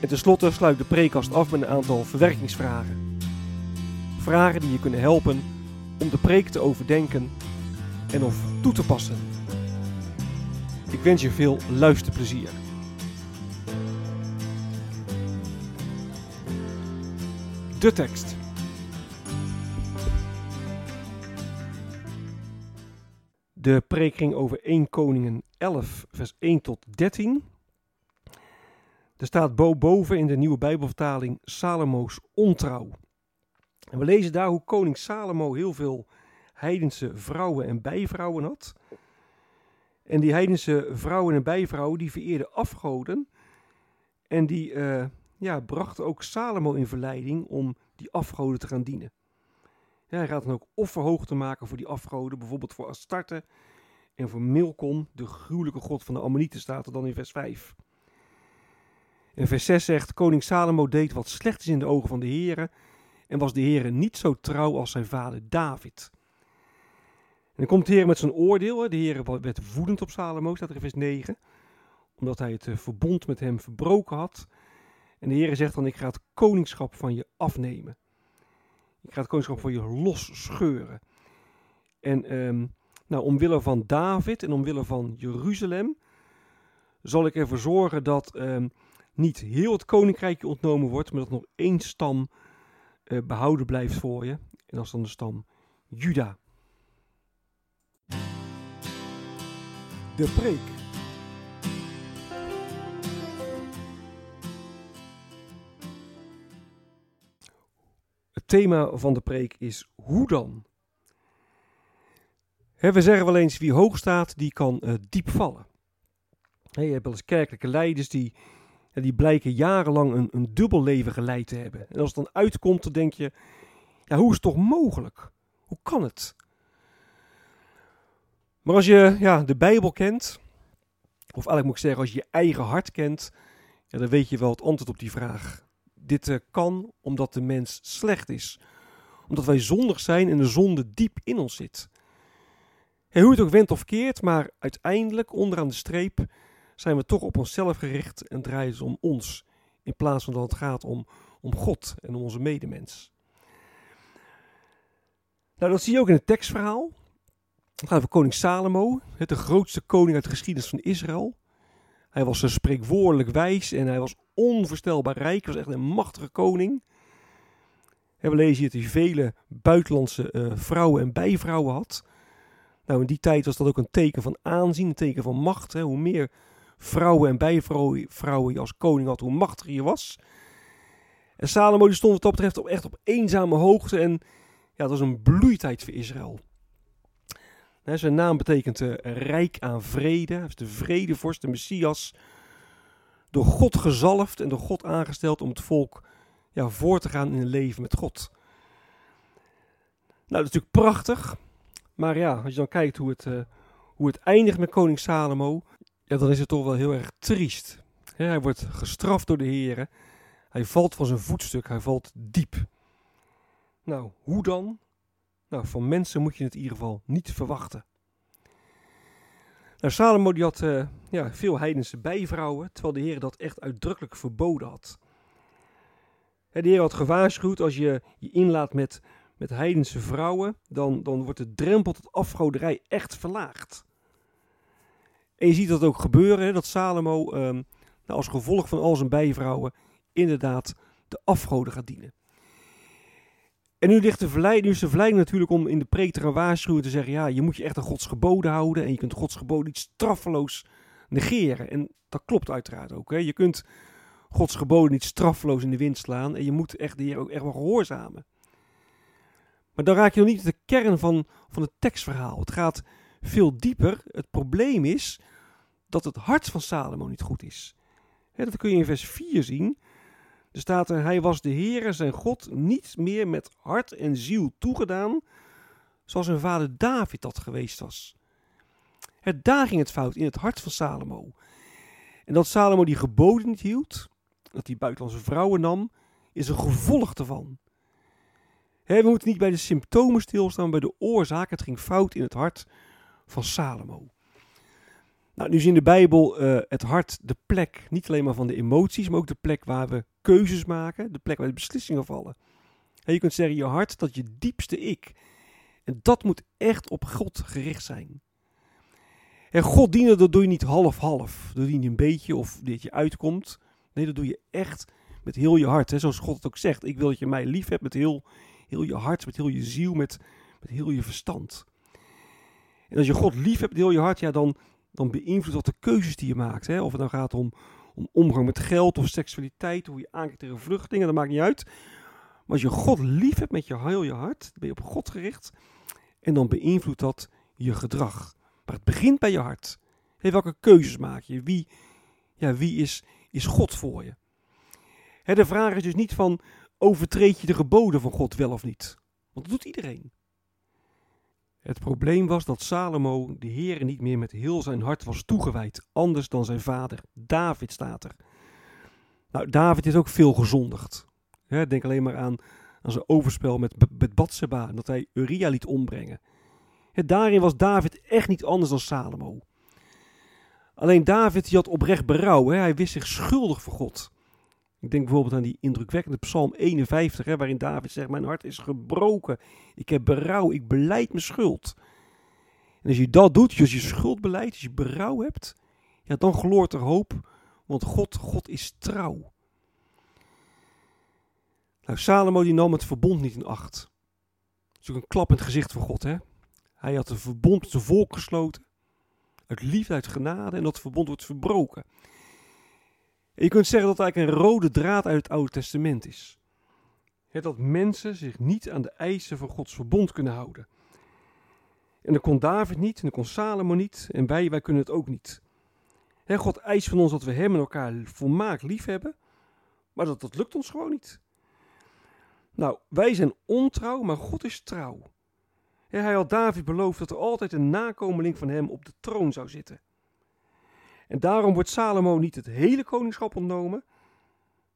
En tenslotte sluit de preekkast af met een aantal verwerkingsvragen. Vragen die je kunnen helpen om de preek te overdenken en of toe te passen. Ik wens je veel luisterplezier. De tekst. De preek ging over 1 Koningen 11, vers 1 tot 13. Er staat boven in de nieuwe Bijbelvertaling Salomo's ontrouw. En we lezen daar hoe koning Salomo heel veel heidense vrouwen en bijvrouwen had. En die heidense vrouwen en bijvrouwen die vereerden afgoden. En die uh, ja, brachten ook Salomo in verleiding om die afgoden te gaan dienen. Hij gaat dan ook offerhoogte maken voor die afgoden, bijvoorbeeld voor Astarte en voor Milcom, de gruwelijke god van de Ammonieten, staat er dan in vers 5. En vers 6 zegt, koning Salomo deed wat slecht is in de ogen van de heren en was de Heer niet zo trouw als zijn vader David. En dan komt de Heer met zijn oordeel. De Heer werd woedend op Salomo, staat er in vers 9, omdat hij het eh, verbond met hem verbroken had. En de Heer zegt dan, ik ga het koningschap van je afnemen. Ik ga het koningschap van je losscheuren. En um, nou, omwille van David en omwille van Jeruzalem zal ik ervoor zorgen dat um, niet heel het koninkrijkje ontnomen wordt, maar dat nog één stam uh, behouden blijft voor je. En dat is dan de stam Juda. De preek. Het thema van de preek is hoe dan? We zeggen wel eens wie hoog staat, die kan uh, diep vallen. Je hebt wel eens kerkelijke leiders die die blijken jarenlang een, een dubbel leven geleid te hebben. En als het dan uitkomt, dan denk je, ja, hoe is het toch mogelijk? Hoe kan het? Maar als je ja, de Bijbel kent, of eigenlijk moet ik zeggen, als je je eigen hart kent, ja, dan weet je wel het antwoord op die vraag. Dit uh, kan omdat de mens slecht is. Omdat wij zondig zijn en de zonde diep in ons zit. En hoe het ook went of keert, maar uiteindelijk onderaan de streep zijn we toch op onszelf gericht en draaien het om ons. In plaats van dat het gaat om, om God en om onze medemens. Nou, dat zie je ook in het tekstverhaal. Het gaat over koning Salomo, de grootste koning uit de geschiedenis van Israël. Hij was een spreekwoordelijk wijs en hij was onvoorstelbaar rijk. Hij was echt een machtige koning. we lezen hier dat hij vele buitenlandse uh, vrouwen en bijvrouwen had. Nou, in die tijd was dat ook een teken van aanzien, een teken van macht. Hè. Hoe meer vrouwen en bijvrouwen je als koning had, hoe machtiger je was. En Salomo die stond wat dat betreft op, echt op eenzame hoogte en ja, dat was een bloeitijd voor Israël. zijn naam betekent uh, rijk aan vrede. Is de vredevorst, de Messias. Door God gezalfd en door God aangesteld om het volk ja, voor te gaan in een leven met God. Nou, dat is natuurlijk prachtig. Maar ja, als je dan kijkt hoe het, uh, hoe het eindigt met koning Salomo ja, dan is het toch wel heel erg triest. hij wordt gestraft door de heren. Hij valt van zijn voetstuk, hij valt diep. Nou, hoe dan? Nou, van mensen moet je het in ieder geval niet verwachten. Nou, Salomo die had uh, ja, veel heidense bijvrouwen, terwijl de Heer dat echt uitdrukkelijk verboden had. de Heer had gewaarschuwd, als je je inlaat met, met heidense vrouwen, dan, dan wordt de drempel tot afgoderij echt verlaagd. En je ziet dat ook gebeuren, hè, dat Salomo um, nou, als gevolg van al zijn bijvrouwen inderdaad de afgoden gaat dienen. En nu, ligt de verleiding, nu is de verleiding natuurlijk om in de preek te waarschuwen te zeggen: ja, je moet je echt aan Gods geboden houden en je kunt Gods geboden niet straffeloos negeren. En dat klopt uiteraard ook. Hè. Je kunt Gods geboden niet straffeloos in de wind slaan en je moet echt de Heer ook echt wel gehoorzamen. Maar dan raak je nog niet de kern van, van het tekstverhaal. Het gaat veel dieper. Het probleem is dat het hart van Salomo niet goed is. dat kun je in vers 4 zien. Er staat er, hij was de Heere zijn God niet meer met hart en ziel toegedaan, zoals zijn vader David dat geweest was. Het, daar ging het fout in het hart van Salomo. En dat Salomo die geboden niet hield, dat hij buitenlandse vrouwen nam, is een gevolg daarvan. we moeten niet bij de symptomen stilstaan, maar bij de oorzaak. Het ging fout in het hart van Salomo. Nou, nu in de Bijbel uh, het hart de plek, niet alleen maar van de emoties, maar ook de plek waar we keuzes maken, de plek waar de beslissingen vallen. En je kunt zeggen, je hart, dat je diepste ik. En dat moet echt op God gericht zijn. En God dienen, dat doe je niet half-half. Dat doe je een beetje of dat je uitkomt. Nee, dat doe je echt met heel je hart. Hè? Zoals God het ook zegt. Ik wil dat je mij lief hebt met heel, heel je hart, met heel je ziel, met, met heel je verstand. En als je God lief hebt heel je hart, ja, dan, dan beïnvloedt dat de keuzes die je maakt. Hè? Of het dan gaat om, om omgang met geld of seksualiteit, hoe je aankijkt tegen vluchtelingen, dat maakt niet uit. Maar als je God lief hebt met je heel je hart, dan ben je op God gericht. En dan beïnvloedt dat je gedrag. Maar het begint bij je hart. Hey, welke keuzes maak je? Wie, ja, wie is, is God voor je? de vraag is dus niet van overtreed je de geboden van God wel of niet? Want dat doet iedereen. Het probleem was dat Salomo de Heer niet meer met heel zijn hart was toegewijd, anders dan zijn vader. David staat er. Nou, David is ook veel gezondigd. denk alleen maar aan, zijn overspel met, met Batseba, dat hij Uria liet ombrengen. daarin was David echt niet anders dan Salomo. Alleen David die had oprecht berouw. Hij wist zich schuldig voor God. Ik denk bijvoorbeeld aan die indrukwekkende Psalm 51, hè, waarin David zegt: Mijn hart is gebroken. Ik heb berouw. Ik beleid mijn schuld. En als je dat doet, als je schuld beleidt, als je berouw hebt, ja, dan gloort er hoop. Want God, God is trouw. Nou, Salomo die nam het verbond niet in acht. Dat is een klap in het gezicht van God. Hè? Hij had een verbond met zijn volk gesloten. Uit liefde, uit genade. En dat verbond wordt verbroken je kunt zeggen dat het eigenlijk een rode draad uit het Oude Testament is. dat mensen zich niet aan de eisen van Gods verbond kunnen houden. En dat kon David niet, en dat kon Salomo niet, en wij, wij kunnen het ook niet. God eist van ons dat we hem en elkaar volmaakt lief hebben, maar dat, dat lukt ons gewoon niet. Nou, wij zijn ontrouw, maar God is trouw. hij had David beloofd dat er altijd een nakomeling van hem op de troon zou zitten. En daarom wordt Salomo niet het hele koningschap ontnomen.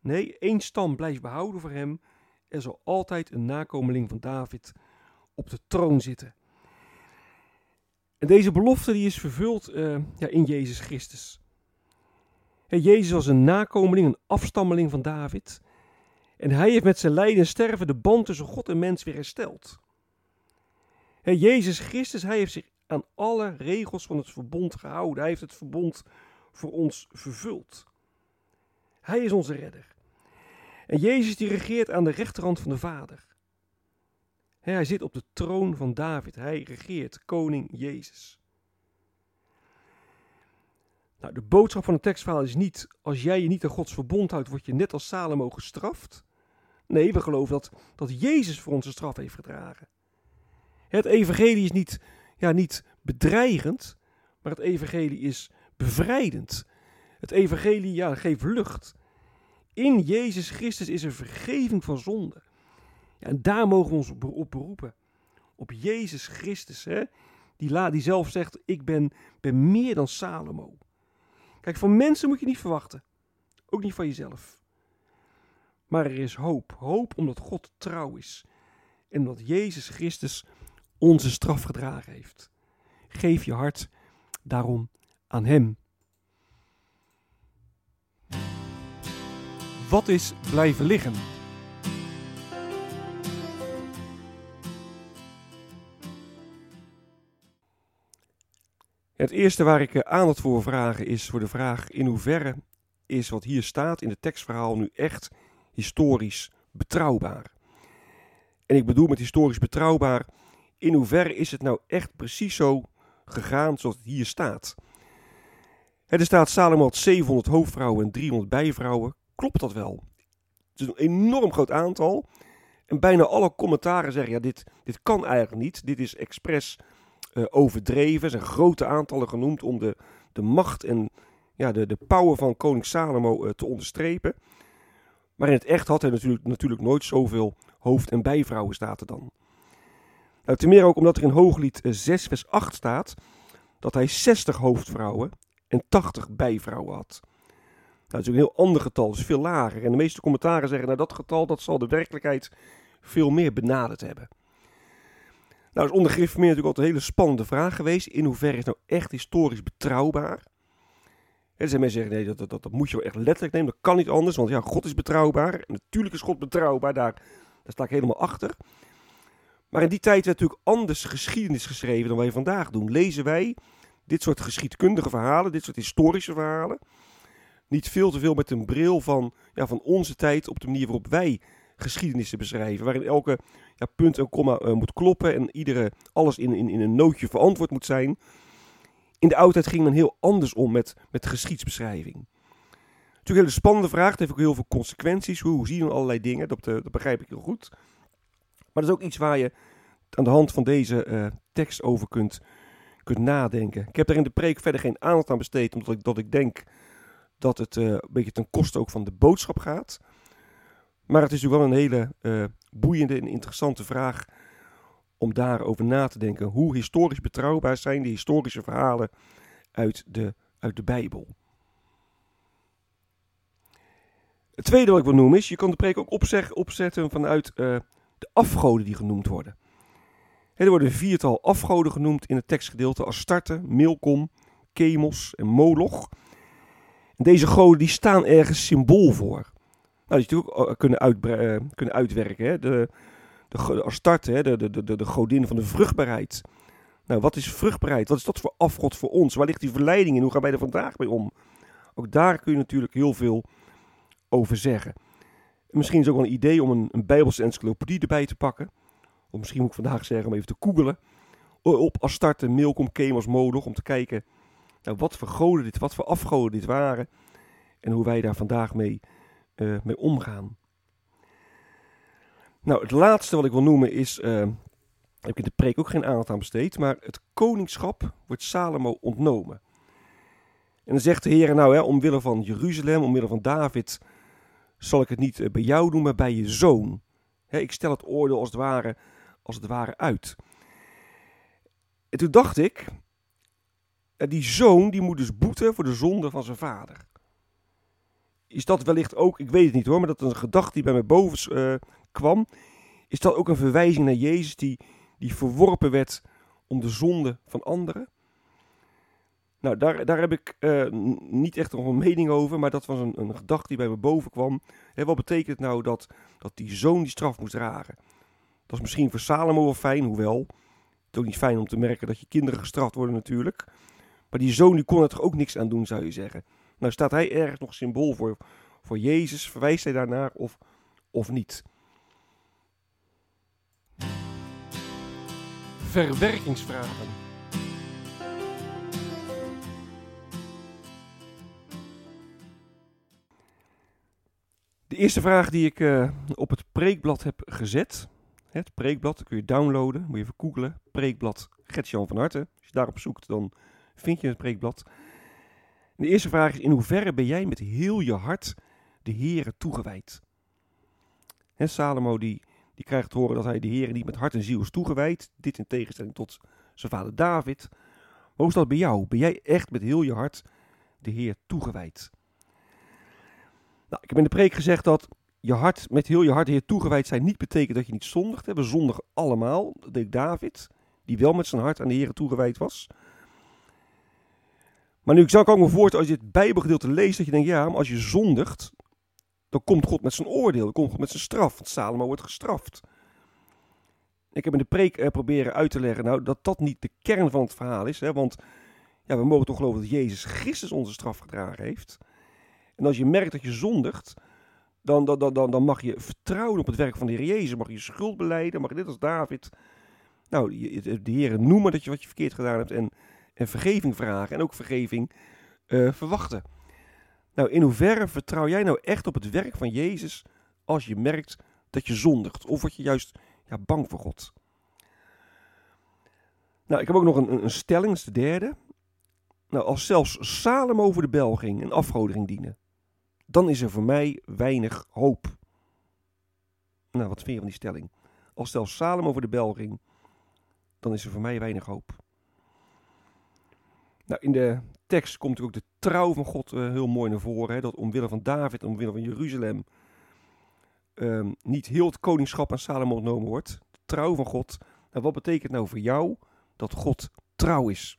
Nee, één stam blijft behouden voor hem. Er zal altijd een nakomeling van David op de troon zitten. En deze belofte die is vervuld uh, ja, in Jezus Christus. Jezus was een nakomeling, een afstammeling van David. En hij heeft met zijn lijden en sterven de band tussen God en mens weer hersteld. Jezus Christus, hij heeft zich aan alle regels van het verbond gehouden. Hij heeft het verbond voor ons vervuld. Hij is onze redder. En Jezus die regeert aan de rechterhand van de Vader. Hij zit op de troon van David. Hij regeert, koning Jezus. Nou, de boodschap van het tekstverhaal is niet: als jij je niet aan Gods verbond houdt, word je net als Salomo gestraft. Nee, we geloven dat, dat Jezus voor onze straf heeft gedragen. Het evangelie is niet ja, niet bedreigend, maar het evangelie is bevrijdend. Het evangelie ja, geeft lucht. In Jezus Christus is er vergeving van zonde. En daar mogen we ons op beroepen. Op Jezus Christus, hè? Die, la, die zelf zegt, ik ben, ben meer dan Salomo. Kijk, van mensen moet je niet verwachten. Ook niet van jezelf. Maar er is hoop. Hoop omdat God trouw is. En omdat Jezus Christus onze straf gedragen heeft. Geef je hart daarom aan Hem. Wat is blijven liggen? Het eerste waar ik eh, aandacht voor vragen is voor de vraag in hoeverre is wat hier staat in het tekstverhaal nu echt historisch betrouwbaar. En ik bedoel met historisch betrouwbaar, in hoeverre is het nou echt precies zo gegaan zoals het hier staat? Er staat Salomo had 700 hoofdvrouwen en 300 bijvrouwen. Klopt dat wel? Het is een enorm groot aantal. En bijna alle commentaren zeggen, ja, dit, dit kan eigenlijk niet. Dit is expres uh, overdreven. Er zijn grote aantallen genoemd om de, de macht en ja, de, de power van koning Salomo uh, te onderstrepen. Maar in het echt had hij natuurlijk, natuurlijk nooit zoveel hoofd- en bijvrouwen, staat er dan. Nou, ten meer ook omdat er in Hooglied 6 eh, vers 8 staat dat hij 60 hoofdvrouwen en 80 bijvrouwen had. Nou, dat is ook een heel ander getal, dus veel lager. En de meeste commentaren zeggen, nou dat getal dat zal de werkelijkheid veel meer benaderd hebben. Nou, is onder meer natuurlijk altijd een hele spannende vraag geweest. In hoeverre is nou echt historisch betrouwbaar? Er zijn mensen die zeggen, nee, dat, dat, dat, moet je wel echt letterlijk nemen. Dat kan niet anders, want ja, God is betrouwbaar. En natuurlijk is God betrouwbaar, daar, daar sta ik helemaal achter. Maar in die tijd werd natuurlijk anders geschiedenis geschreven dan wij vandaag doen. Lezen wij dit soort geschiedkundige verhalen, dit soort historische verhalen, niet veel te veel met een bril van, ja, van onze tijd op de manier waarop wij geschiedenissen beschrijven. Waarin elke ja, punt en komma uh, moet kloppen en iedere, alles in, in, in een nootje verantwoord moet zijn. In de oudheid ging men heel anders om met, met geschiedsbeschrijving. Natuurlijk een hele spannende vraag. Het heeft ook heel veel consequenties. Hoe, hoe zien we allerlei dingen? Dat, uh, dat, begrijp ik heel goed. Maar dat is ook iets waar je aan de hand van deze uh, tekst over kunt, kunt nadenken. Ik heb daar in de preek verder geen aandacht aan besteed, omdat ik, dat ik denk dat het uh, een beetje ten koste ook van de boodschap gaat. Maar het is natuurlijk wel een hele uh, boeiende en interessante vraag om daarover na te denken. Hoe historisch betrouwbaar zijn die historische verhalen uit de, uit de Bijbel? Het tweede wat ik wil noemen is, je kan de preek ook opzetten vanuit de afgoden die genoemd worden. er worden viertal afgoden genoemd in het tekstgedeelte. Astarte, Milkom, Chemos en Moloch. Deze goden die staan ergens symbool voor. Nou, die ook kunnen, uh, kunnen uitwerken. Hè? De, de, Astarte, hè? De, de, de, de godin van de vruchtbaarheid. Nou, wat is vruchtbaarheid? Wat is dat voor afgod voor ons? Waar ligt die verleiding in? Hoe gaan wij er vandaag mee om? Ook daar kun je natuurlijk heel veel over zeggen. Misschien is ook wel een idee om een, een Bijbelse encyclopedie erbij te pakken. Of misschien moet ik vandaag zeggen om even te googelen. Op Astarte, Milkom, Kemos, Moloch. Om te kijken nou, wat voor goden dit, wat voor afgoden dit waren. En hoe wij daar vandaag mee, uh, mee omgaan. Nou, het laatste wat ik wil noemen is, uh, heb ik in de preek ook geen aandacht aan besteed, maar het koningschap wordt Salomo ontnomen. En dan zegt de Heer, nou hè, omwille van Jeruzalem, omwille van David, zal ik het niet eh, bij jou doen, maar bij je zoon. Ik stel het oordeel als het ware, als het ware uit. En toen dacht ik, die zoon die moet dus boeten voor de zonde van zijn vader. Is dat wellicht ook, ik weet het niet hoor, maar dat een gedachte die bij mij boven uh, kwam. Is dat ook een verwijzing naar Jezus die, die verworpen werd om de zonde van anderen? Nou, daar, daar heb ik uh, niet echt nog een mening over, maar dat was een, een gedachte die bij me boven kwam. Wat betekent het nou dat, dat die zoon die straf moest dragen? Dat is misschien voor Salomo wel fijn, hoewel het is ook niet fijn om te merken dat je kinderen gestraft worden natuurlijk. Maar die zoon die kon er toch ook niks aan doen, zou je zeggen. Nou staat hij ergens nog symbool voor, voor Jezus, verwijst hij daarnaar of, of niet? Verwerkingsvragen. De eerste vraag die ik uh, op het preekblad heb gezet. Het preekblad, kun je downloaden, moet je even googlen. Preekblad Gertjan van Harte. Als je daarop zoekt, dan vind je het preekblad. De eerste vraag is: in hoeverre ben jij met heel je hart de Heere toegewijd? En Salomo die, die krijgt te horen dat hij de Heere niet met hart en ziel is toegewijd. Dit in tegenstelling tot zijn vader David. Hoe is dat bij jou? Ben jij echt met heel je hart de Heer toegewijd? Nou, ik heb in de preek gezegd dat je hart, met heel je hart Heer toegewijd zijn niet betekent dat je niet zondigt. We zondigen allemaal. Dat deed David, die wel met zijn hart aan de Heer toegewijd was. Maar nu zou ik ook me voorstellen, als je het Bijbelgedeelte leest, dat je denkt, ja, maar als je zondigt, dan komt God met zijn oordeel, dan komt God met zijn straf. Want Salomo wordt gestraft. Ik heb in de preek eh, proberen uit te leggen nou, dat dat niet de kern van het verhaal is. Hè, want ja, we mogen toch geloven dat Jezus Christus onze straf gedragen heeft. En als je merkt dat je zondigt, dan, dan, dan, dan mag je vertrouwen op het werk van de Heer Jezus. Mag je schuld beleiden, mag je net als David, nou, de Heer noemen dat je wat je verkeerd gedaan hebt en, en vergeving vragen en ook vergeving uh, verwachten. Nou, in hoeverre vertrouw jij nou echt op het werk van Jezus als je merkt dat je zondigt? Of word je juist ja, bang voor God? Nou, ik heb ook nog een, een stelling, dat is de derde. Nou, als zelfs Salem over de bel ging en afgodering dienen, dan is er voor mij weinig hoop. Nou, wat vind je van die stelling? Als zelfs Salem over de bel ging, dan is er voor mij weinig hoop. Nou, in de tekst komt ook de trouw van God uh, heel mooi naar voren. Hè? Dat omwille van David, omwille van Jeruzalem, um, niet heel het koningschap aan Salomo ontnomen wordt. De trouw van God. Nou, wat betekent nou voor jou dat God trouw is?